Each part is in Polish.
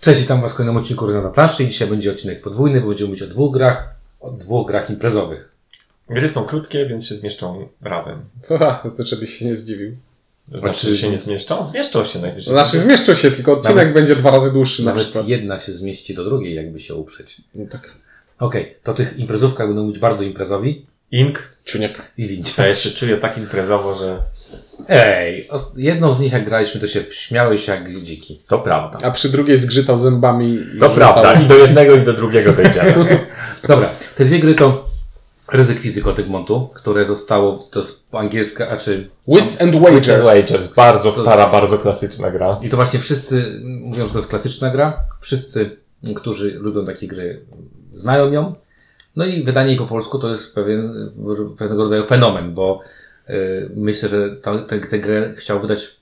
Cześć, witam Was w kolejnym odcinku Ryza na planszy. Dzisiaj będzie odcinek podwójny, bo będziemy mówić o dwóch grach, o dwóch grach imprezowych. Gry są krótkie, więc się zmieszczą razem. Ha, to żebyś się nie zdziwił. Znaczy, że się nie zmieszczą? Zmieszczą się najwyżej. Znaczy zmieszczą się, tylko odcinek Nawet- będzie dwa razy dłuższy na Nawet przykład. jedna się zmieści do drugiej, jakby się uprzeć. No tak. Okej, to tych imprezówkach będą mówić bardzo imprezowi Ink. Czuniek. i wincie. Ja jeszcze czuję tak imprezowo, że Ej, jedną z nich jak graliśmy, to się śmiałeś jak dziki. to prawda. A przy drugiej zgrzytał zębami i To rzucał. prawda. I do jednego i do drugiego dojdziemy. Dobra, te dwie gry to Ryzyk Fizyk od Egmontu, które zostało, to jest angielska, a czy Wits and Wagers. Wagers. Wagers. Bardzo stara, jest- bardzo klasyczna gra. I to właśnie wszyscy mówią, że to jest klasyczna gra. Wszyscy, którzy lubią takie gry, znają ją. No i wydanie jej po polsku to jest pewien, pewnego rodzaju fenomen, bo myślę, że tę grę chciał wydać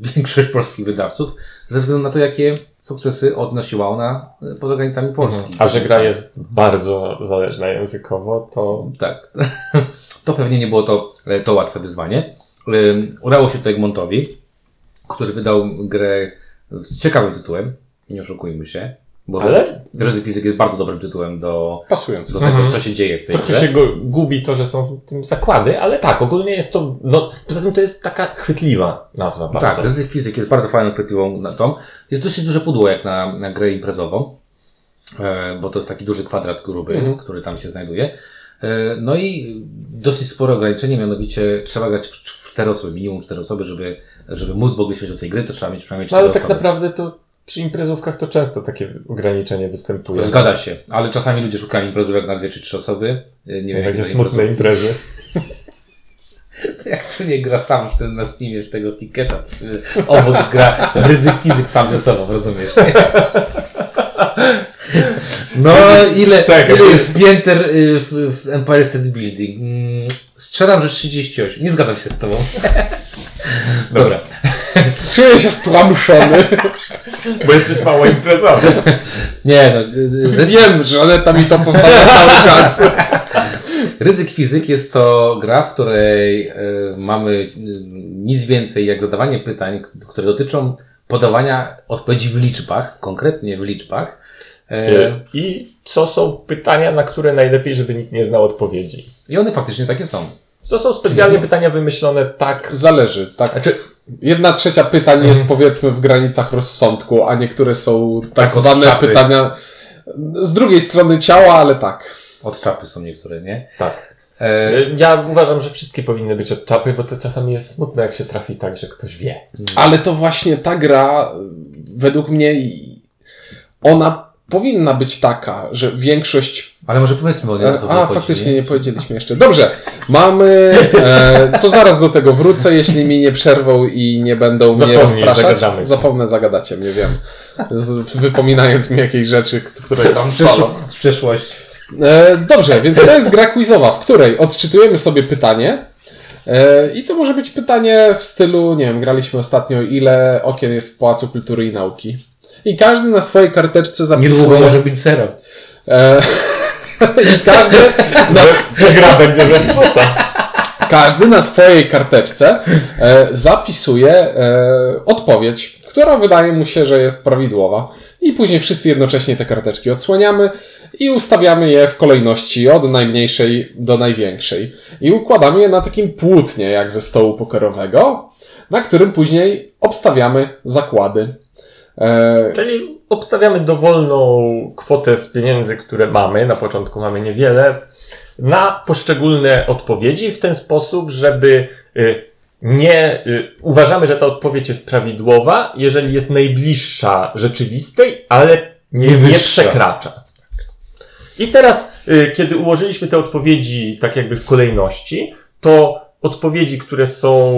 większość polskich wydawców, ze względu na to, jakie sukcesy odnosiła ona y, poza granicami Polski. A że gra jest bardzo zależna językowo, to Tak. To pewnie nie było to, to łatwe wyzwanie. Ym, Udało się to Egmontowi, który wydał grę z ciekawym tytułem. Nie oszukujmy się. Bo Ale- Ryzyk Fizyk jest bardzo dobrym tytułem do, Pasujący. do tego, Mhm. co się dzieje w tej trochę grze. się go gubi to, że są w tym zakłady, ale tak, ogólnie jest to, no, poza tym to jest taka chwytliwa nazwa bardzo. Tak, Ryzyk Fizyk jest bardzo fajną, chwytliwą na tą. Jest dosyć duże pudło jak na, na grę imprezową, e, bo to jest taki duży kwadrat gruby, Mhm. który tam się znajduje. E, no i dosyć spore ograniczenie, mianowicie trzeba grać w cztery osoby, minimum cztery osoby, żeby, żeby móc w ogóle świecić do tej gry, to trzeba mieć przynajmniej No cztery ale tak osoby. naprawdę to przy imprezówkach to często takie ograniczenie występuje. Zgadza się, ale czasami ludzie szukają imprezówek na dwie czy trzy osoby. Nie wiem, Takie jakie to smutne imprezy. Jak nie gra sam w ten, na Steamie w tego ticketa, to obok gra ryzyk fizyk sam ze sobą, rozumiesz? No, ile, Czekaj. ile jest pięter y, w, w Empire State Building? Mm, Strzelam, że 38. Nie zgadzam się z tobą. Dobra. Czuję się stłamszony. Bo jesteś mało imprezowy. Nie, no. y, y, Wiem, że Aneta mi to powtarza cały czas. Ryzyk fizyk jest to gra, w której y, mamy nic więcej jak zadawanie pytań, które dotyczą podawania odpowiedzi w liczbach, konkretnie w liczbach. E, I co są pytania, na które najlepiej, żeby nikt nie znał odpowiedzi? I one faktycznie takie są. To są specjalnie pytania wymyślone tak. Zależy, tak. Znaczy, Jedna trzecia pytań jest powiedzmy w granicach rozsądku, a niektóre są tak, Tak, zwane pytania z drugiej strony ciała, ale tak. Od czapy są niektóre, nie? tak. E, Ja uważam, że wszystkie powinny być od czapy, bo to czasami jest smutne, jak się trafi tak, że ktoś wie. Ale to właśnie ta gra, według mnie, ona powinna być taka, że większość. ale może powiedzmy o niej, co A, faktycznie nie powiedzieliśmy jeszcze. Dobrze, mamy. E, to zaraz do tego wrócę, jeśli mi nie przerwą i nie będą mnie Zapomnij, rozpraszać. zagadamy się. Zapomnę, zagadacie mnie, wiem. Z, wypominając mi jakieś rzeczy, które tam Z, są. z przeszłości. E, dobrze, więc to jest gra quizowa, w której odczytujemy sobie pytanie. E, I to może być pytanie w stylu, nie wiem, graliśmy ostatnio, ile okien jest w Pałacu Kultury i Nauki. I każdy na swojej karteczce zapisuje... Niedługo może być zero. E, I każdy na, Gra będzie zepsuta. każdy na swojej karteczce e, zapisuje e, odpowiedź, która wydaje mu się, że jest prawidłowa. I później wszyscy jednocześnie te karteczki odsłaniamy i ustawiamy je w kolejności od najmniejszej do największej. I układamy je na takim płótnie, jak ze stołu pokerowego, na którym później obstawiamy zakłady. E, Czyli obstawiamy dowolną kwotę z pieniędzy, które mamy, na początku mamy niewiele, na poszczególne odpowiedzi w ten sposób, żeby y, nie y, uważamy, że ta odpowiedź jest prawidłowa, jeżeli jest najbliższa rzeczywistej, ale nie, Nie przekracza. I teraz, y, kiedy ułożyliśmy te odpowiedzi tak jakby w kolejności, to odpowiedzi, które są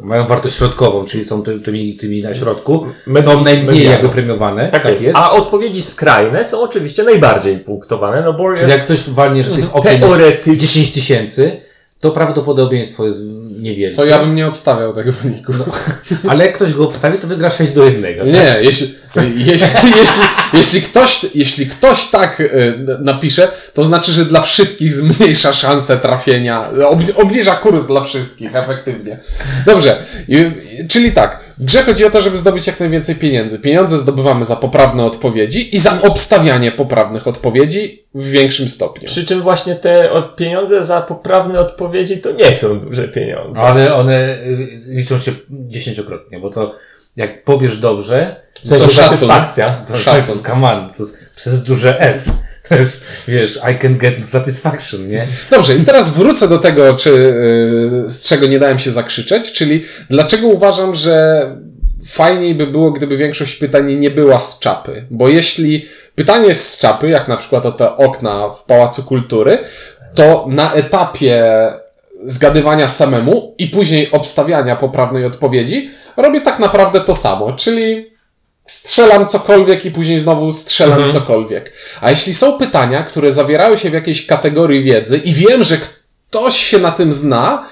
Mają wartość środkową, czyli są ty, tymi, tymi na środku. Med- Są najmniej medianą. jakby premiowane. Tak, jest. A odpowiedzi skrajne są oczywiście najbardziej punktowane, no bo Czyli jest jak ktoś walnie, że tych okien jest teoretycznie 10 tysięcy, to prawdopodobieństwo jest niewielkie. to ja bym nie obstawiał tego wyniku. Ale jak ktoś go obstawi, to wygra 6 do 1. Tak? Nie, jeśli, jeśli, jeśli, jeśli, ktoś, jeśli ktoś tak y, napisze, to znaczy, że dla wszystkich zmniejsza szansę trafienia, obniża kurs dla wszystkich efektywnie. Dobrze, czyli tak, W grze chodzi o to, żeby zdobyć jak najwięcej pieniędzy. Pieniądze zdobywamy za poprawne odpowiedzi i za obstawianie poprawnych odpowiedzi w większym stopniu. Przy czym właśnie te od- pieniądze za poprawne odpowiedzi to nie są duże pieniądze. Ale one y, liczą się dziesięciokrotnie, bo to jak powiesz dobrze, W sensie to szacun. satysfakcja. to Szacun. come on, to jest przez duże S. To jest, wiesz, I can get satisfaction, nie? Dobrze, i teraz wrócę do tego, czy, yy, z czego nie dałem się zakrzyczeć, czyli dlaczego uważam, że fajniej by było, gdyby większość pytań nie była z czapy. Bo jeśli pytanie jest z czapy, jak na przykład o te okna w Pałacu Kultury, to na etapie zgadywania samemu i później obstawiania poprawnej odpowiedzi robię tak naprawdę to samo, czyli strzelam cokolwiek i później znowu strzelam Mhm. cokolwiek. A jeśli są pytania, które zawierały się w jakiejś kategorii wiedzy i wiem, że ktoś się na tym zna,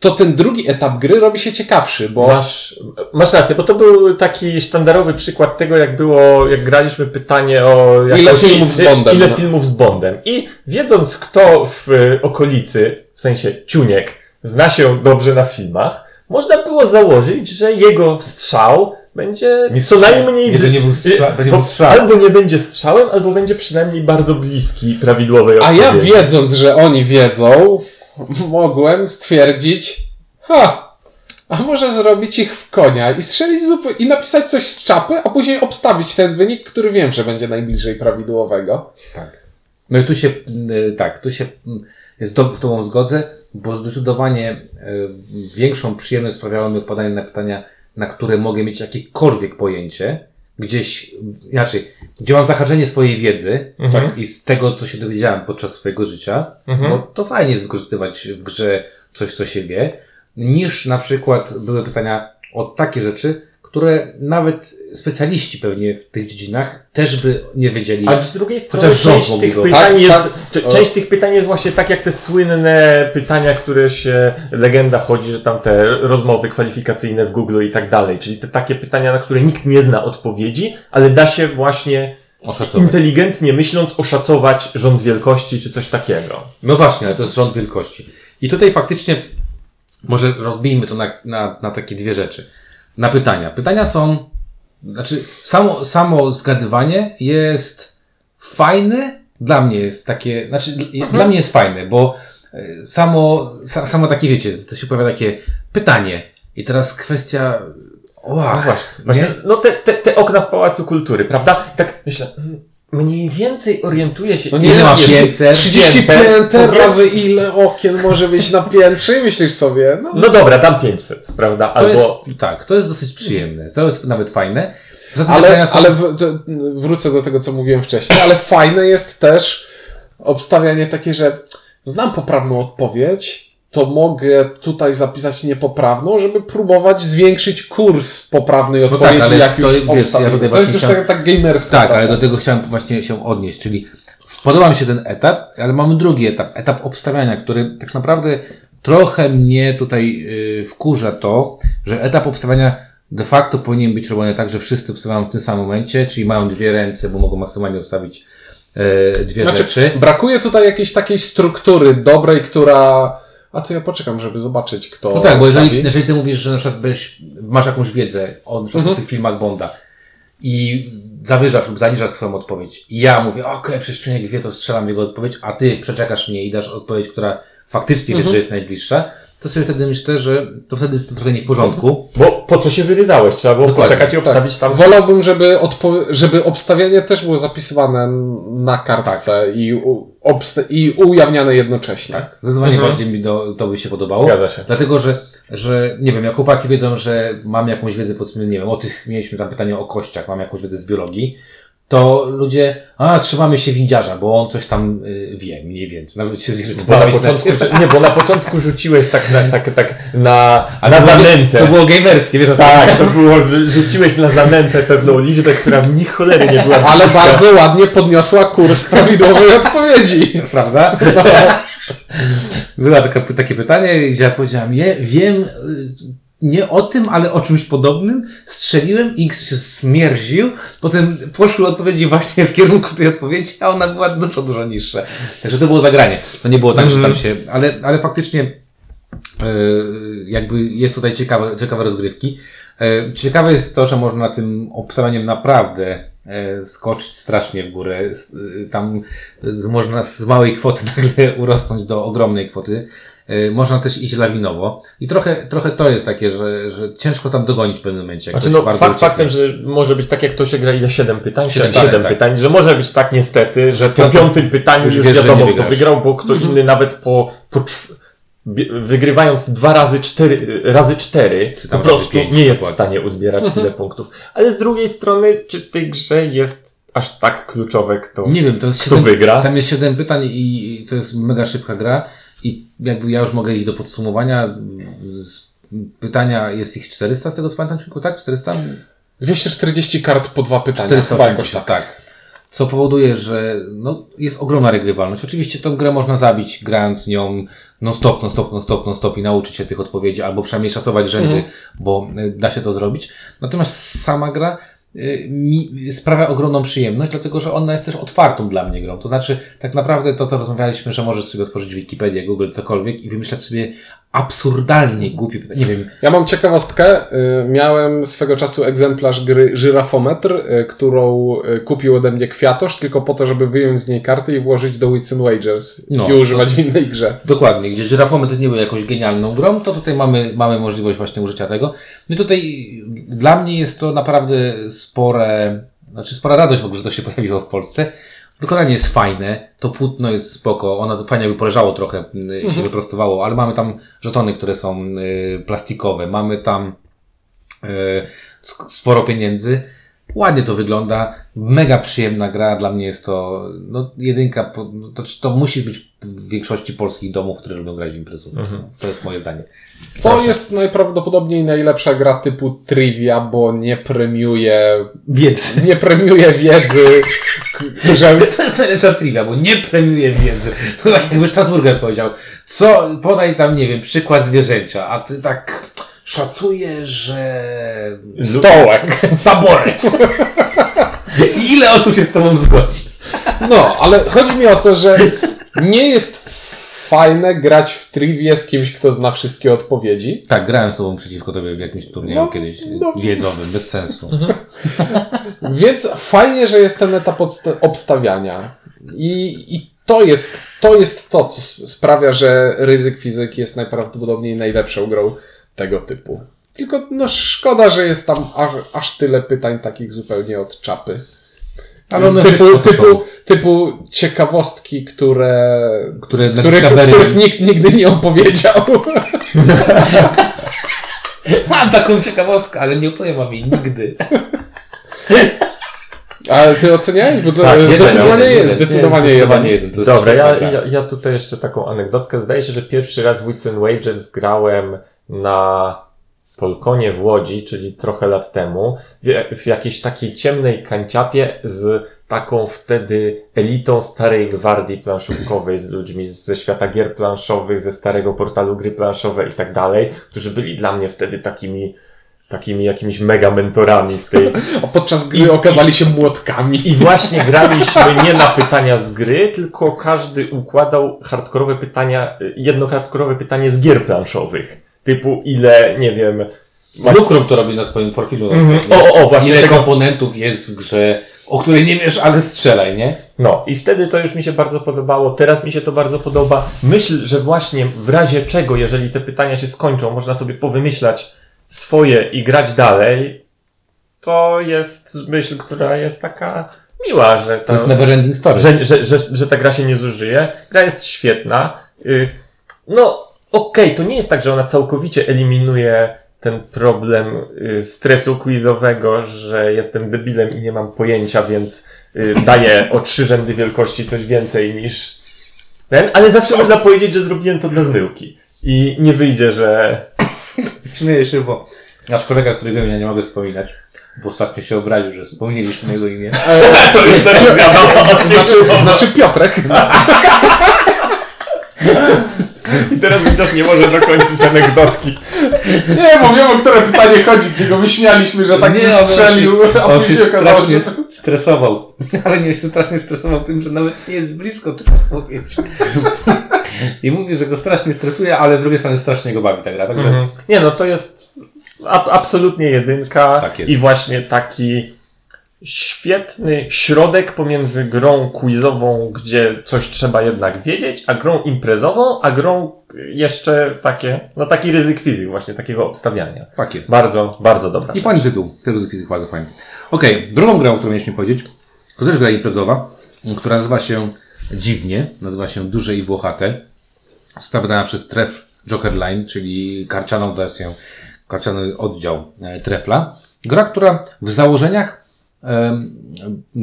to ten drugi etap gry robi się ciekawszy, bo Masz, masz rację, bo to był taki sztandarowy przykład tego, jak było, jak graliśmy pytanie o Ile filmów z Bondem, Ile no. filmów z Bondem. I wiedząc, kto w okolicy, w sensie Ciuniek, zna się dobrze na filmach, można było założyć, że jego strzał będzie Nie co najmniej... Nie, to nie był strzał- to nie był strzał. Albo nie będzie strzałem, albo będzie przynajmniej bardzo bliski prawidłowej a odpowiedzi. ja wiedząc, że oni wiedzą, mogłem stwierdzić, ha, a może zrobić ich w konia i strzelić zup- i napisać coś z czapy, a później obstawić ten wynik, który wiem, że będzie najbliżej prawidłowego. Tak. No i tu się, y, tak, tu się mm, jest do, z Tobą zgodzę, bo zdecydowanie y, większą przyjemność sprawiało mi odpowiadanie na pytania, na które mogę mieć jakiekolwiek pojęcie, gdzieś, inaczej, gdzie mam zahaczenie swojej wiedzy Mhm. tak, i z tego, co się dowiedziałem podczas swojego życia, Mhm. bo to fajnie jest wykorzystywać w grze coś, co się wie, niż na przykład były pytania o takie rzeczy, które nawet specjaliści pewnie w tych dziedzinach też by nie wiedzieli. A z drugiej strony część tych, go- pytań Tak, jest, tak. część tych pytań jest właśnie tak jak te słynne pytania, które się, legenda chodzi, że tam te rozmowy kwalifikacyjne w Google i tak dalej. Czyli te takie pytania, na które nikt nie zna odpowiedzi, ale da się właśnie Oszacować. inteligentnie myśląc oszacować rząd wielkości czy coś takiego. No właśnie, ale to jest rząd wielkości. I tutaj faktycznie może rozbijmy to na, na, na takie dwie rzeczy. Na pytania. Pytania są, znaczy samo, samo zgadywanie jest fajne, dla mnie jest takie, znaczy Mhm. dla mnie jest fajne, bo e, samo, sa, samo takie wiecie, to się pojawia takie pytanie i teraz kwestia, wow, No właśnie. właśnie no te, te, te okna w Pałacu Kultury, prawda? I tak myślę, mm, mniej więcej orientuję się, No Ile ma jest pięter? 30 pięter, razy ile okien może być na piętrze i myślisz sobie, no, No dobra, dam 500, prawda? to Albo... jest, tak, to jest dosyć przyjemne, to jest nawet fajne. Poza tym Ale, są- ale w, to, wrócę do tego, co mówiłem wcześniej, ale fajne jest też obstawianie takie, że znam poprawną odpowiedź, to mogę tutaj zapisać niepoprawną, żeby próbować zwiększyć kurs poprawnej tak, odpowiedzi, ale jak to już wiesz, ja tutaj To jest już chciałem- tak, tak gamersko. Tak, trochę. ale do tego chciałem właśnie się odnieść, czyli podoba mi się ten etap, ale mamy drugi etap, etap obstawiania, który tak naprawdę trochę mnie tutaj yy, wkurza to, że etap obstawiania de facto powinien być robiony tak, że wszyscy obstawiają w tym samym momencie, czyli mają dwie ręce, bo mogą maksymalnie obstawić yy, dwie Znaczy, rzeczy. brakuje tutaj jakiejś takiej struktury dobrej, która... A to ja poczekam, żeby zobaczyć, kto No tak, bo jeżeli, jeżeli ty mówisz, że na przykład byś, masz jakąś wiedzę o, Mhm. o tych filmach Bonda i zawyżasz lub zaniżasz swoją odpowiedź i ja mówię, okej, przecież człowiek wie, to strzelam w jego odpowiedź, a ty przeczekasz mnie i dasz odpowiedź, która faktycznie wiesz, Mhm. że jest najbliższa, to sobie wtedy myślę, że to wtedy jest to trochę nie w porządku. Bo po co się wyrywałeś? Trzeba było Dokładnie, poczekać i obstawić tam. Wolałbym, żeby, odpo- żeby obstawianie też było zapisywane na kartce i, u- obsta- i ujawniane jednocześnie. Tak, zdecydowanie Mhm. bardziej mi do, to by się podobało. Zgadza się. Dlatego, że, że nie wiem, jak chłopaki wiedzą, że mam jakąś wiedzę, powiedzmy, nie wiem, o tych, mieliśmy tam pytanie o kościach, mam jakąś wiedzę z biologii, to ludzie, a trzymamy się windziarza, bo on coś tam y, wie, mniej więcej. Nawet się Bo na zirytowałeś. początku, nie, bo na początku rzuciłeś tak na, tak, tak na, na to było- zanętę. To było gamerskie, wiesz? Tak, to było, rzuciłeś na zanętę pewną liczbę, która w nich cholery nie była Ale bliska. bardzo ładnie podniosła kurs prawidłowej odpowiedzi. Prawda? Było taka, takie pytanie, gdzie ja powiedziałam, je, wiem, y, nie o tym, ale o czymś podobnym. Strzeliłem, X się smierził, potem poszły odpowiedzi właśnie w kierunku tej odpowiedzi, a ona była dużo, dużo niższa. Także to było zagranie. To nie było tak, że tam się, ale, ale faktycznie yy, jakby jest tutaj ciekawe, ciekawe rozgrywki. E, Ciekawe jest to, że można tym obstawianiem naprawdę e, skoczyć strasznie w górę. E, Tam z, można z małej kwoty nagle urosnąć do ogromnej kwoty. E, Można też iść lawinowo. I trochę, trochę to jest takie, że, że ciężko tam dogonić w pewnym momencie. Znaczy, no, fakt ucieknie. faktem, że może być tak, jak to się gra, ile? 7 pytań? Siedem 7, pytań, tak. pytań, że może być tak niestety, że po piątym pytaniu już wiesz, wiadomo, kto wygrał, bo kto inny nawet po, po wygrywając dwa razy cztery, razy cztery, po prostu pięć, nie jest w dokładnie. stanie uzbierać tyle punktów. Ale z drugiej strony, czy w tej grze jest aż tak kluczowe, kto, Nie wiem, to jest kto siedem, wygra? Tam jest 7 pytań i to jest mega szybka gra. I jakby ja już mogę iść do podsumowania. Z pytania jest ich 400 z tego co pamiętam, tak? 400? 240 kart po dwa pytania. 480, Chyba jakoś tak. tak. Co powoduje, że no, jest ogromna regrywalność. Oczywiście tę grę można zabić, grając nią non-stop, non-stop, non-stop, non-stop i nauczyć się tych odpowiedzi, albo przynajmniej szacować rzędy, bo y, da się to zrobić. Natomiast sama gra y, mi sprawia ogromną przyjemność, dlatego że ona jest też otwartą dla mnie grą. To znaczy, tak naprawdę to, co rozmawialiśmy, że możesz sobie otworzyć Wikipedię, Google, cokolwiek i wymyślać sobie absurdalnie głupie pytania. Nie wiem, Ja mam ciekawostkę. Y, Miałem swego czasu egzemplarz gry Żyrafometr, y, którą y, kupił ode mnie Kwiatosz, tylko po to, żeby wyjąć z niej karty i włożyć do Wits Wagers No, i używać w innej grze. Dokładnie, gdzie żyrafometr nie był jakąś genialną grą, to tutaj mamy, mamy możliwość właśnie użycia tego. No i tutaj dla mnie jest to naprawdę spore, znaczy spora radość w ogóle, że to się pojawiło w Polsce. Wykonanie jest fajne, to płótno jest spoko, ono fajnie by poleżało trochę, y, się wyprostowało, ale mamy tam żetony, które są y, plastikowe, mamy tam y, sporo pieniędzy. Ładnie to wygląda, mega przyjemna gra, dla mnie jest to no, jedynka, no, to, to musi być w większości polskich domów, które lubią grać w imprezówkę. Mhm. To jest moje zdanie. To Proszę. jest najprawdopodobniej najlepsza gra typu trivia, bo nie premiuje, Wiedzy. nie premiuje wiedzy, że To jest najlepsza trivia, bo nie premiuje wiedzy. To tak jakby Strasburger powiedział, co, podaj tam, nie wiem, przykład zwierzęcia, a ty tak szacujesz, że... Stołek. Taboret. I ile osób się z tobą zgodzi? No, ale chodzi mi o to, że nie jest fajne grać w trivię z kimś, kto zna wszystkie odpowiedzi. Tak, grałem z tobą przeciwko tobie w jakimś turnieju No, kiedyś no. wiedzowym, bez sensu. Więc fajnie, że jest ten etap obstawiania. I, I to jest to, jest to co sprawia, że ryzyk fizyki jest najprawdopodobniej najlepszą grą tego typu. Tylko no szkoda, że jest tam aż, aż tyle pytań takich zupełnie od czapy. Ale one typu, typu, są? typu ciekawostki, które, Które których, których nikt nigdy nie opowiedział. Mam taką ciekawostkę, ale nie opowiem wam jej nigdy. Ale ty oceniałeś? Bo to Tak, jeden, zdecydowanie jeden, zdecydowanie jeden. zdecydowanie jeden. Dobra, ja, ja, ja tutaj jeszcze taką anegdotkę. Zdaje się, że pierwszy raz w Wits and Wagers grałem na Polkonie w Łodzi, czyli trochę lat temu, w, w jakiejś takiej ciemnej kanciapie z taką wtedy elitą starej gwardii planszówkowej, z ludźmi ze świata gier planszowych, ze starego portalu gry planszowe i tak dalej, którzy byli dla mnie wtedy takimi takimi jakimiś mega mentorami w tej, A podczas gry okazali się młotkami. i właśnie graliśmy nie na pytania z gry, tylko każdy układał hardkorowe pytania, jedno hardkorowe pytanie z gier planszowych. Typu ile, nie wiem. Lukrum to robi na swoim profilu. Mhm. na O, o, o, właśnie Ile tego- komponentów jest w grze, o której nie wiesz, ale strzelaj, nie? No, i wtedy to już mi się bardzo podobało. Teraz mi się to bardzo podoba. Myśl, że właśnie w razie czego, jeżeli te pytania się skończą, można sobie powymyślać swoje i grać dalej, to jest myśl, która jest taka miła, że To jest neverending story. że, że, że, że ta gra się nie zużyje. Gra jest świetna. Y, No, okej, to nie jest tak, że ona całkowicie eliminuje ten problem y, stresu quizowego, że jestem debilem i nie mam pojęcia, więc y, daję o trzy rzędy wielkości coś więcej niż ten, ale zawsze można powiedzieć, że zrobiłem to dla zmyłki. I nie wyjdzie, że Śmieję się, bo nasz kolega, którego imienia nie mogę wspominać, bo ostatnio się obraził, że wspomnieliśmy jego imię. to już teraz wiadomo. Znaczy, znaczy Piotrek. I teraz chociaż nie może dokończyć anegdotki. Nie, bo wiem o które pytanie chodzi, gdzie go wyśmialiśmy, że tak nie, on strzelił, się, a on się okazało strasznie się... stresował. Ale nie się strasznie stresował tym, że nawet nie jest blisko tego powiedzieć. I mówi, że go strasznie stresuje, ale z drugiej strony strasznie go bawi ta gra. Także Mhm. Nie no, to jest A, absolutnie jedynka. Tak jest. I właśnie taki świetny środek pomiędzy grą quizową, gdzie coś trzeba jednak wiedzieć, a grą imprezową, a grą jeszcze takie, no taki ryzyk fizyk właśnie, takiego obstawiania. Tak jest. Bardzo, bardzo dobra. I fajny tytuł. Tytuł jest bardzo fajny. Okej, drugą grą, o której mieliśmy powiedzieć, to też gra imprezowa, która nazywa się dziwnie, nazywa się Duże i Włochate. Została wydana przez Tref Jokerline, czyli karcianą wersję, karciany oddział e, Trefla. Gra, która w założeniach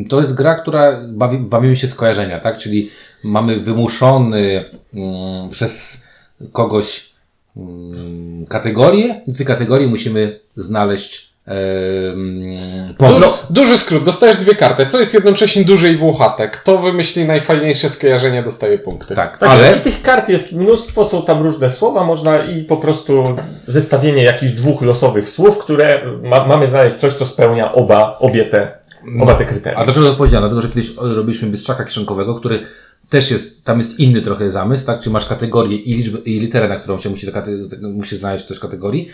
to jest gra, która bawi, bawimy się skojarzenia, tak? Czyli mamy wymuszony mm, przez kogoś mm, kategorię. I w tej kategorii musimy znaleźć Duży, pomysł. duży skrót, dostajesz dwie karty, co jest jednocześnie duże i włochate. Kto wymyśli najfajniejsze skojarzenie, dostaje punkty. Tak, Tak, ale i tych kart jest mnóstwo, są tam różne słowa, można i po prostu zestawienie jakichś dwóch losowych słów, które ma, mamy znaleźć coś, co spełnia oba, obie te, oba te kryteria. A dlaczego to powiedziałem? Dlatego, że kiedyś o, robiliśmy bystrzaka kieszonkowego, który też jest, tam jest inny trochę zamysł, tak? Czyli masz kategorię i liczbę, i literę, na którą się musi, musi znaleźć też kategorii.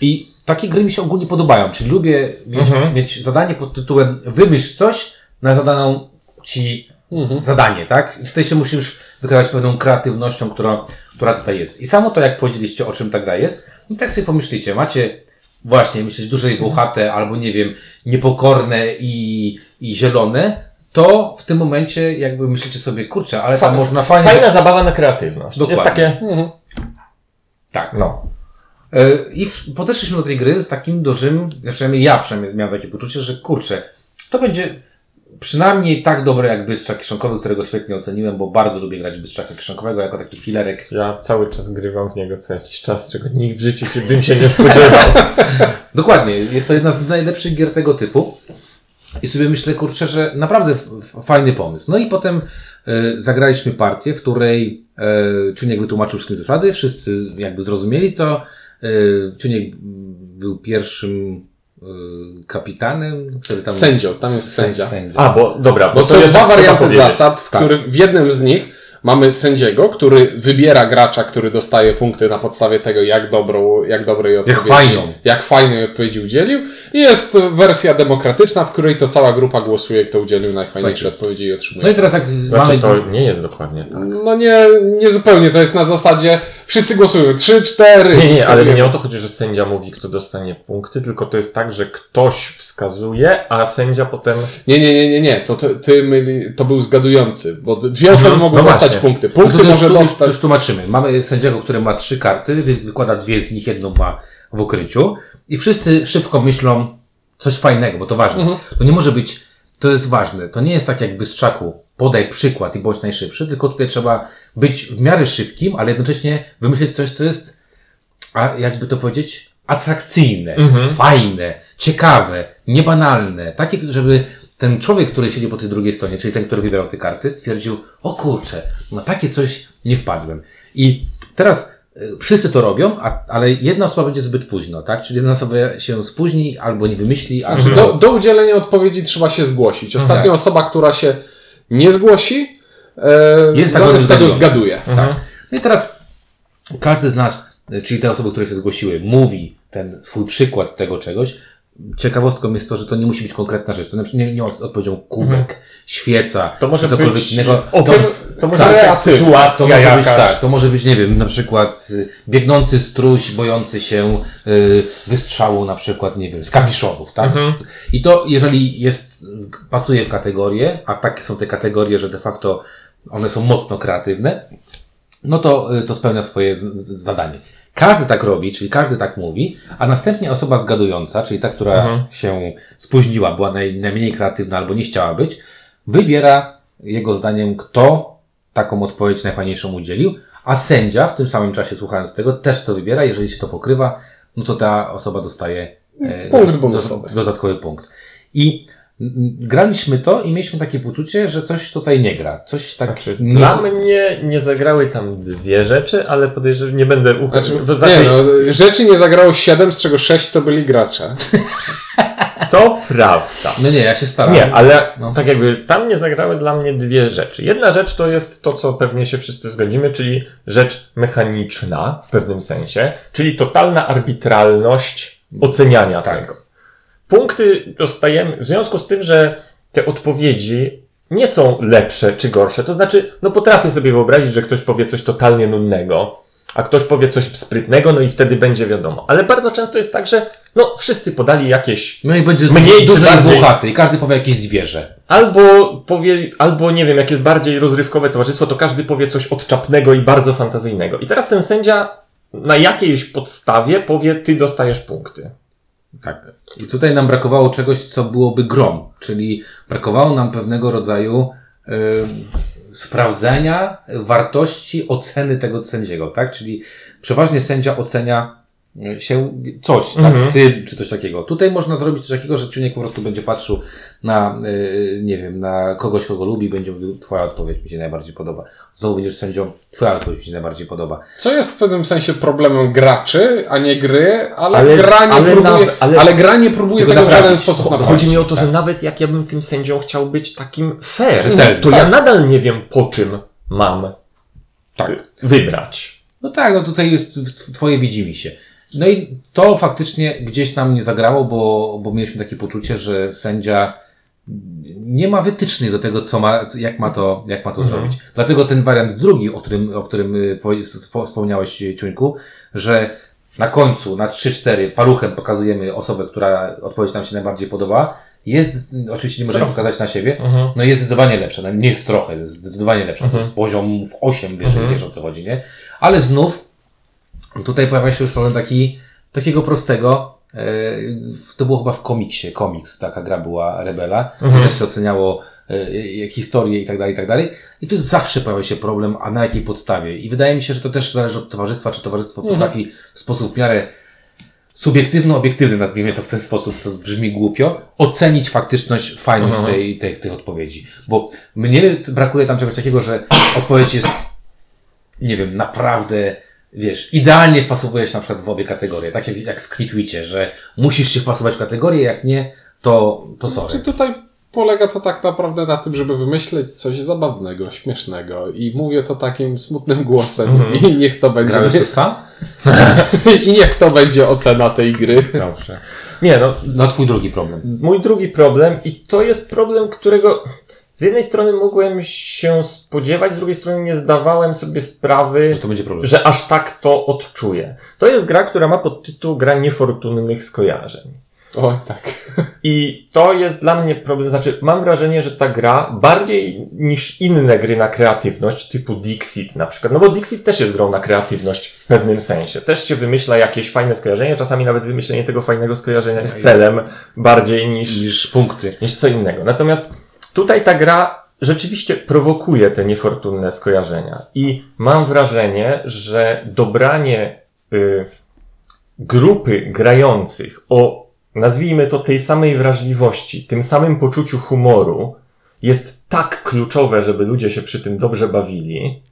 I takie gry mi się ogólnie podobają, czyli lubię mieć, Mhm. mieć zadanie pod tytułem wymyśl coś na zadaną ci zadanie, tak? I tutaj się musisz wykazać pewną kreatywnością, która, która tutaj jest. I samo to, jak powiedzieliście, o czym ta gra jest, no tak sobie pomyślicie, macie właśnie myśleć duże i włochate, albo nie wiem, niepokorne i, i zielone, to w tym momencie jakby myślicie sobie, kurczę, ale tam Fa- można fajnie... Fajna zabawa na kreatywność. Jest Dokładnie. takie, Mhm. Tak. no. E, I podeszliśmy do tej gry z takim dużym, przynajmniej ja przynajmniej miałem takie poczucie, że kurczę, to będzie przynajmniej tak dobre jak Bystrzak Kieszonkowy, którego świetnie oceniłem, bo bardzo lubię grać Bystrzaka Kieszonkowego jako taki filerek. Ja cały czas grywam w niego co jakiś czas, czego nikt w życiu się, bym się nie spodziewał. Dokładnie, jest to jedna z najlepszych gier tego typu. I sobie myślę, kurczę, że naprawdę fajny pomysł. No i potem e, zagraliśmy partię, w której e, Czuniek wytłumaczył wszystkim zasady, wszyscy jakby zrozumieli to. E, Czuniek był pierwszym e, kapitanem, który tam... Sędzią, tam jest Sę- sędzia. A, bo dobra, bo, Bo to są dwa trzeba warianty zasad, w Tak. których w jednym z nich mamy sędziego, który wybiera gracza, który dostaje punkty na podstawie tego, jak dobrą, jak dobrej odpowiedzi, fajną. jak fajnej odpowiedzi udzielił. I jest wersja demokratyczna, w której to cała grupa głosuje, kto udzielił najfajniejsze Tak odpowiedzi i otrzymuje. No i teraz jak Znaczy, mamy... to nie jest dokładnie tak. No nie, nie zupełnie, to jest na zasadzie wszyscy głosują, trzy, cztery. Nie, nie, ale nie o to chodzi, że sędzia mówi, kto dostanie punkty, tylko to jest tak, że ktoś wskazuje, a sędzia potem... Nie, nie, nie, nie, nie, to ty, ty myli, to był zgadujący, bo dwie osoby Mhm, mogą no dostać właśnie. punkty. No Punkty to już, może tu, już, dostać. już tłumaczymy. Mamy sędziego, który ma trzy karty, wy- wykłada dwie z nich, jedną ma w ukryciu i wszyscy szybko myślą coś fajnego, bo to ważne. Mhm. To nie może być, to jest ważne. To nie jest tak jak Bystrzaku, podaj przykład i bądź najszybszy, tylko tutaj trzeba być w miarę szybkim, ale jednocześnie wymyślić coś, co jest, a jakby to powiedzieć, atrakcyjne, Mhm. fajne, ciekawe, niebanalne. Takie, żeby ten człowiek, który siedzi po tej drugiej stronie, czyli ten, który wybierał te karty, stwierdził, o kurczę, na takie coś nie wpadłem. I teraz y, wszyscy to robią, a, ale jedna osoba będzie zbyt późno, tak? Czyli jedna osoba się spóźni, albo nie wymyśli, albo... Znaczy, do, do udzielenia odpowiedzi trzeba się zgłosić. Ostatnia Tak. osoba, która się nie zgłosi, e, Jest tak zamiast tego zgaduje. Mhm. No i teraz każdy z nas, y, czyli te osoby, które się zgłosiły, mówi ten swój przykład tego czegoś. Ciekawostką jest to, że to nie musi być konkretna rzecz. To na przykład nie, nie od- odpowiedzią kubek, świeca, Mhm. To może cokolwiek być innego. opis, to może tak, być kreatywne. sytuacja To może jakaś. być tak, to może być, nie wiem, na przykład y, biegnący struś, bojący się y, wystrzału, na przykład, nie wiem, z kapiszonów, tak? Mhm. I to, jeżeli jest, pasuje w kategorię, a takie są te kategorie, że de facto one są mocno kreatywne, no to, y, to spełnia swoje z, z, zadanie. Każdy tak robi, czyli każdy tak mówi, a następnie osoba zgadująca, czyli ta, która Mhm. się spóźniła, była naj, najmniej kreatywna albo nie chciała być, wybiera jego zdaniem, kto taką odpowiedź najfajniejszą udzielił, a sędzia w tym samym czasie słuchając tego też to wybiera, jeżeli się to pokrywa, no to ta osoba dostaje e, Punkt dodat- dodatkowy punkt. I graliśmy to i mieliśmy takie poczucie, że coś tutaj nie gra. Coś tak Znaczy, nie... Dla mnie nie zagrały tam dwie rzeczy, ale podejrzewam, nie będę ukrył. Znaczy, znaczy, nie, no, rzeczy nie zagrało 7, z czego 6 to byli gracze. to prawda. No nie, ja się staram. Nie, ale No. tak jakby tam nie zagrały dla mnie dwie rzeczy. Jedna rzecz to jest to, co pewnie się wszyscy zgodzimy, czyli rzecz mechaniczna w pewnym sensie, czyli totalna arbitralność oceniania Tak. tego. Punkty dostajemy w związku z tym, że te odpowiedzi nie są lepsze czy gorsze. To znaczy, no potrafię sobie wyobrazić, że ktoś powie coś totalnie nudnego, a ktoś powie coś sprytnego, no i wtedy będzie wiadomo. Ale bardzo często jest tak, że no wszyscy podali jakieś No i będzie Mniej i bardziej- włochaty i każdy powie jakieś zwierzę. Albo powie, albo nie wiem, jak jest bardziej rozrywkowe towarzystwo, to każdy powie coś odczapnego i bardzo fantazyjnego. I teraz ten sędzia na jakiejś podstawie powie, ty dostajesz punkty. Tak. I tutaj nam brakowało czegoś, co byłoby grom, czyli brakowało nam pewnego rodzaju y, sprawdzenia wartości oceny tego sędziego, tak? Czyli przeważnie sędzia ocenia się coś, tak? Mhm. Styl czy coś takiego. Tutaj można zrobić coś takiego, że czynnik po prostu będzie patrzył na, y, nie wiem, na kogoś, kogo lubi, będzie mówił, twoja odpowiedź mi się najbardziej podoba. Znowu będziesz sędzią, twoja odpowiedź mi się najbardziej podoba. Co jest w pewnym sensie problemem graczy, a nie gry, ale, Ale- gra, nie ale próbuje, nawet- ale- ale, gra nie próbuje Tego tego w żaden naprawić. sposób Cho- naprawić. Chodzi mi o to, że tak. nawet jak ja bym tym sędzią chciał być takim fair, Rzetelnym, to ja tak. nadal nie wiem, po czym mam Tak. wybrać. No tak, no tutaj jest twoje widzimy się. No i to faktycznie gdzieś nam nie zagrało, bo, bo mieliśmy takie poczucie, że sędzia nie ma wytycznych do tego, co ma, jak ma to, jak ma to Mhm. zrobić. Dlatego ten wariant drugi, o którym, o którym y, wspomniałeś, y, Ciuńku, że na końcu, na 3-4 paluchem pokazujemy osobę, która odpowiedź nam się najbardziej podoba. Jest, oczywiście nie możemy Trochę. pokazać na siebie, Mhm. no jest zdecydowanie lepsze. No nie jest trochę, jest zdecydowanie lepsze. To Mhm. jest poziom w 8, wiesz, Mhm. wiesz o co chodzi, nie? Ale znów tutaj pojawia się już problem taki, takiego prostego. e, To było chyba w komiksie, komiks, taka gra była Rebela, Mhm. gdzie też się oceniało e, historię i tak dalej, i tak dalej. I tu zawsze pojawia się problem, a na jakiej podstawie. I wydaje mi się, że to też zależy od towarzystwa, czy towarzystwo Mhm. potrafi w sposób w miarę subiektywno-obiektywny, nazwijmy to w ten sposób, co brzmi głupio, ocenić faktyczność, fajność Mhm. tej, tej, tych odpowiedzi. Bo mnie brakuje tam czegoś takiego, że odpowiedź jest, nie wiem, naprawdę, wiesz, idealnie wpasowuje się na przykład w obie kategorie. Tak jak, jak w Knitwicie, że musisz się wpasować w kategorię, jak nie, to, to Czy sorry. tutaj polega to tak naprawdę na tym, żeby wymyśleć coś zabawnego, śmiesznego i mówię to takim smutnym głosem Mhm. i niech to będzie Grałeś to sam? i niech to będzie ocena tej gry. Dobrze. Nie, no, No twój drugi problem. mój drugi problem i to jest problem, którego z jednej strony mogłem się spodziewać, z drugiej strony nie zdawałem sobie sprawy, Że że aż tak to odczuję. To jest gra, która ma podtytuł Gra niefortunnych skojarzeń. O, tak. I to jest dla mnie problem. Znaczy, mam wrażenie, że ta gra bardziej niż inne gry na kreatywność, typu Dixit na przykład, no bo Dixit też jest grą na kreatywność w pewnym sensie. Też się wymyśla jakieś fajne skojarzenie, czasami nawet wymyślenie tego fajnego skojarzenia jest jest- celem bardziej niż, Niż punkty. niż co innego. Natomiast tutaj ta gra rzeczywiście prowokuje te niefortunne skojarzenia. I mam wrażenie, że dobranie y, grupy grających o, nazwijmy to, tej samej wrażliwości, tym samym poczuciu humoru, jest tak kluczowe, żeby ludzie się przy tym dobrze bawili,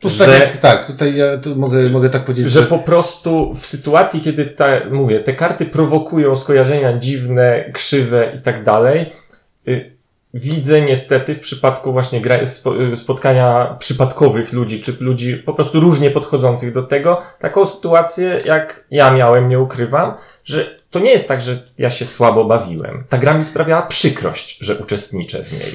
Plus że- tak, jak, tak, tutaj ja tu mogę, mogę tak powiedzieć, że po prostu w sytuacji, kiedy ta, mówię, te karty prowokują skojarzenia dziwne, krzywe i tak dalej, y, widzę niestety w przypadku właśnie gra, y, spotkania przypadkowych ludzi, czy ludzi po prostu różnie podchodzących do tego, taką sytuację, jak ja miałem, nie ukrywam, że to nie jest tak, że ja się słabo bawiłem. Ta gra mi sprawiała przykrość, że uczestniczę w niej.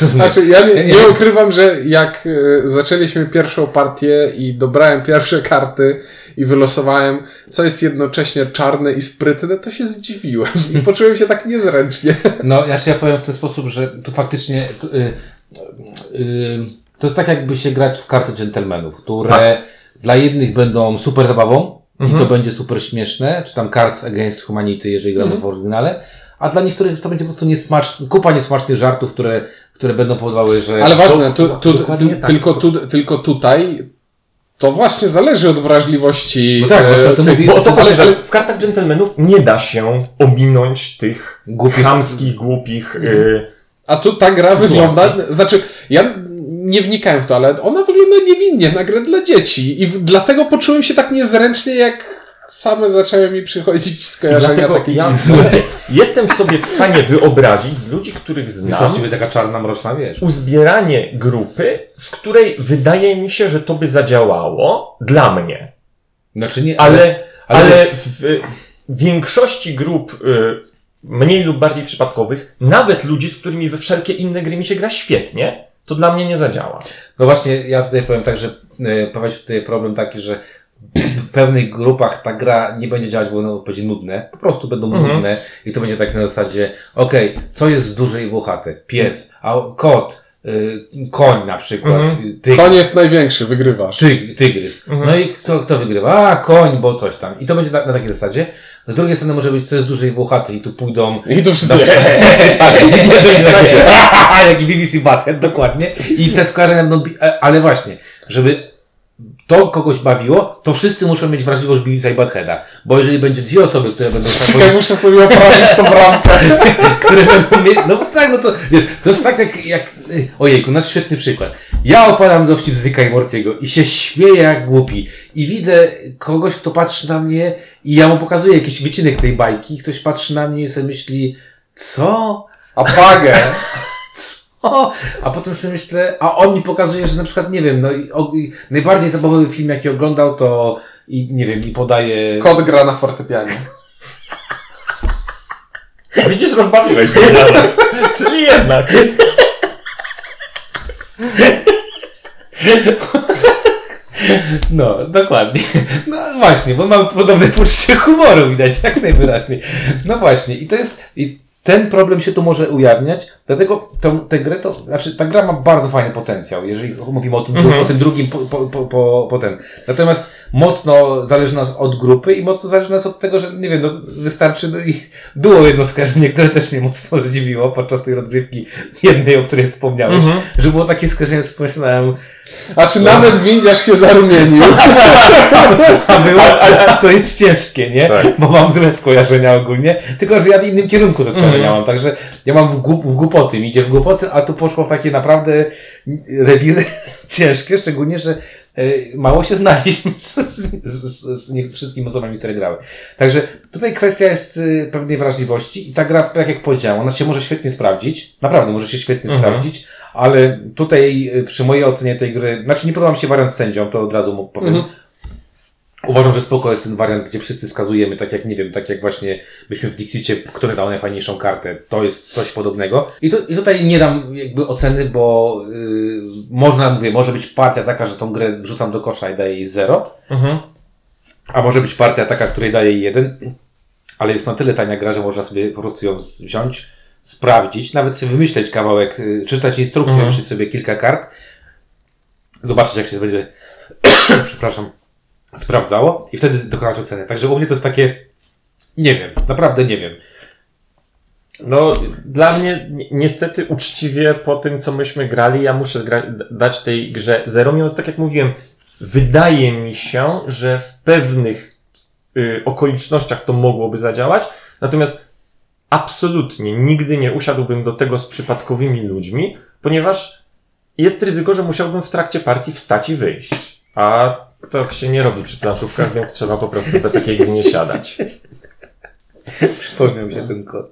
Rozumiem. Znaczy, ja nie, Nie, ukrywam, że jak e, zaczęliśmy pierwszą partię i dobrałem pierwsze karty i wylosowałem, co jest jednocześnie czarne i sprytne, to się zdziwiłem i poczułem się tak niezręcznie. No, znaczy ja powiem w ten sposób, że tu faktycznie tu, y, y, to jest tak jakby się grać w karty dżentelmenów, które Tak. dla jednych będą super zabawą i Mhm. to będzie super śmieszne, czy tam Cards Against Humanity, jeżeli gramy Mhm. w oryginale, a dla niektórych to będzie po prostu niesmacz, kupa niesmacznych żartów, które, które będą powodowały, że... Ale ważne, tu, To- tu, tu, tak. tylko, tu, tylko tutaj to właśnie zależy od wrażliwości. No tak, właśnie o tym mówię. Bo o to chodzi, że ale- w kartach dżentelmenów nie da się ominąć tych Głupich- chamskich, głupich... Y, A tu ta gra Sytuacji. wygląda, znaczy ja nie wnikałem w to, ale ona wygląda niewinnie na grę dla dzieci i dlatego poczułem się tak niezręcznie, jak same zaczęły mi przychodzić skojarzenia Dlatego takie ja jestem sobie w stanie wyobrazić z ludzi, których znam, właściwie taka czarna, mroczna, wiesz. uzbieranie grupy, w której wydaje mi się, że to by zadziałało dla mnie. Znaczy nie, Ale, ale ale wiesz- w, większości grup y, mniej lub bardziej przypadkowych, nawet ludzi, z którymi we wszelkie inne gry mi się gra świetnie, to dla mnie nie zadziała. No właśnie, ja tutaj powiem tak, że e, prowadzi tutaj problem taki, że w pewnych grupach ta gra nie będzie działać, bo one będzie nudne. Po prostu będą Mhm. nudne i to będzie tak na zasadzie, okej, co jest duże i włochate? Pies, a kot, y, koń na przykład, Mhm. y, Koń jest największy, wygrywasz. tyg, tygrys. Mhm. No i kto, kto wygrywa? A, koń, bo coś tam. I to będzie na, na takiej zasadzie. Z drugiej strony może być, co jest duże i włochate i tu pójdą I tu wszyscy... tak, i nie będzie takie, jaki BBC Butthead, dokładnie. I te skojarzenia będą, e, ale właśnie, żeby to kogoś bawiło, to wszyscy muszą mieć wrażliwość Billisa i Buttheada. Bo jeżeli będzie dwie osoby, które będą Czekaj, muszę sobie oprawić tą bramkę. które będą mieć, no tak, no to, wiesz, to jest tak jak, jak ojejku, nasz świetny przykład. Ja opowiadam dowcip z Ricka i Mortiego i się śmieję jak głupi. I widzę kogoś, kto patrzy na mnie i ja mu pokazuję jakiś wycinek tej bajki, ktoś patrzy na mnie i sobie myśli, co? A pagę. O, a potem sobie myślę, a on mi pokazuje, że na przykład, nie wiem, no i, o, i najbardziej zabawowy film, jaki oglądał, to i nie wiem, i podaje... Kot gra na fortepianie. Widzisz, rozbawiłeś mnie. Czyli jednak. No, dokładnie. No właśnie, bo mamy podobne poczucie humoru, widać, jak najwyraźniej. No właśnie, i to jest, i ten problem się tu może ujawniać, dlatego tą, tę grę to, znaczy ta gra ma bardzo fajny potencjał, jeżeli mówimy o tym, Mhm. o tym drugim po, po, po, po, potem. Natomiast mocno zależy nas od grupy i mocno zależy nas od tego, że nie wiem, no wystarczy, no i było jedno skojarzenie, które też mnie mocno zdziwiło podczas tej rozgrywki jednej, o której wspomniałeś, Mhm. że było takie skojarzenie, że pomyślałem, A czy nawet windziarz się zarumienił? A było, a to jest ciężkie, nie? Tak. Bo mam złe skojarzenia ogólnie, tylko że ja w innym kierunku te skojarzenia Mhm. mam, także ja mam w, głup, w głupoty, mi idzie w głupoty, a tu poszło w takie naprawdę rewiry ciężkie, szczególnie, że mało się znaliśmy z, z, z, z wszystkimi osobami, które grały. Także tutaj kwestia jest e, pewnej wrażliwości i ta gra, tak jak powiedziałem, ona się może świetnie sprawdzić, naprawdę może się świetnie Mhm. sprawdzić, ale tutaj e, przy mojej ocenie tej gry, znaczy nie podoba mi się wariant z sędzią, to od razu mu powiem, Mhm. Uważam, że spoko jest ten wariant, gdzie wszyscy skazujemy, tak jak, nie wiem, tak jak właśnie byśmy w Dixicie, który dał najfajniejszą kartę. To jest coś podobnego. I, tu, i tutaj nie dam jakby oceny, bo yy, można, mówię, może być partia taka, że tą grę wrzucam do kosza i daję jej 0, Mhm. a może być partia taka, której daję jej 1, ale jest na tyle tania gra, że można sobie po prostu ją wziąć, sprawdzić, nawet sobie wymyśleć kawałek, yy, przeczytać instrukcję, Mhm. wymyślić sobie kilka kart, zobaczyć jak się będzie, przepraszam, sprawdzało i wtedy dokonać oceny. Także u mnie to jest takie, nie wiem, naprawdę nie wiem. No, dla mnie ni- niestety uczciwie po tym, co myśmy grali, ja muszę gra- dać tej grze zero, mimo tak jak mówiłem, wydaje mi się, że w pewnych y, okolicznościach to mogłoby zadziałać, natomiast absolutnie nigdy nie usiadłbym do tego z przypadkowymi ludźmi, ponieważ jest ryzyko, że musiałbym w trakcie partii wstać i wyjść. A to się nie robi przy planszówkach, więc trzeba po prostu do takiej gry nie siadać. Przypomniał mi się ten kot.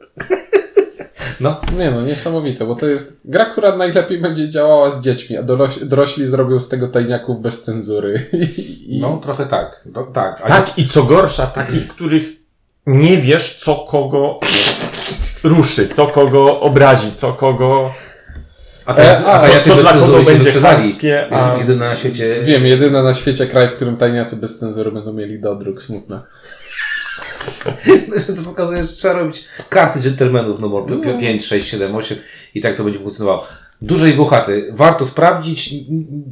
No, Nie no, niesamowite, bo to jest gra, która najlepiej będzie działała z dziećmi, a doroś- dorośli zrobią z tego tajniaków bez cenzury. I, no trochę tak. Do, tak. A Tak, i co gorsza, takich, których nie wiesz, co kogo ruszy, co kogo obrazi, co kogo. A, to, E, a, a a co- co dla kogo będzie chamskie, a- Jedyny na świecie. Wiem, jedyna na świecie kraj, w którym tajniacy bez cenzury będą mieli dodruk, smutne. To pokazuje, że trzeba robić karty dżentelmenów, no bo 5, 6, 7, 8 i tak to będzie funkcjonowało. Duże i włochaty. Warto sprawdzić.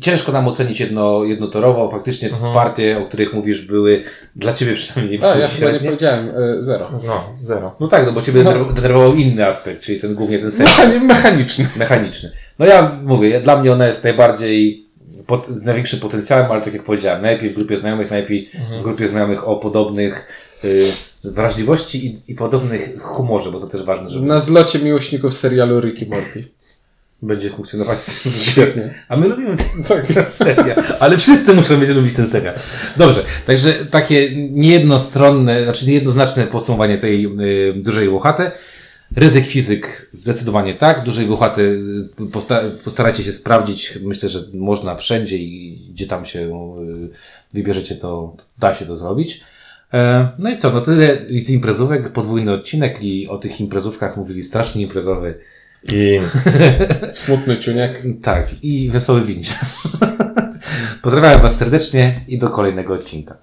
Ciężko nam ocenić jedno, jednotorowo. Faktycznie Mhm. partie, o których mówisz, były dla Ciebie przynajmniej A, ja chyba nie powiedziałem, e, zero. No, zero. No tak, no bo Ciebie denerw- denerwował inny aspekt, czyli ten głównie ten sens Mechani- mechaniczny. mechaniczny. No ja mówię, dla mnie ona jest najbardziej pot, z największym potencjałem, ale tak jak powiedziałem, najlepiej w grupie znajomych, najlepiej w grupie znajomych o podobnych y, wrażliwości i, i podobnych humorze, bo to też ważne, żeby Na zlocie miłośników serialu Ricky Morty. Będzie funkcjonować świetnie. A my lubimy ten, ten serial. Ale wszyscy muszą mieć lubić ten serial. Dobrze, także takie niejednostronne, znaczy niejednoznaczne podsumowanie tej y, dużej Włochaty. Ryzyk fizyk zdecydowanie tak. Dużej Włochaty y, posta postarajcie się sprawdzić. Myślę, że można wszędzie i gdzie tam się y, wybierzecie, to da się to zrobić. E, No i co, no tyle z imprezówek, podwójny odcinek i o tych imprezówkach mówili strasznie imprezowy. I Smutny ciuniek. Tak, i wesoły wincie. Pozdrawiam Was serdecznie i do kolejnego odcinka.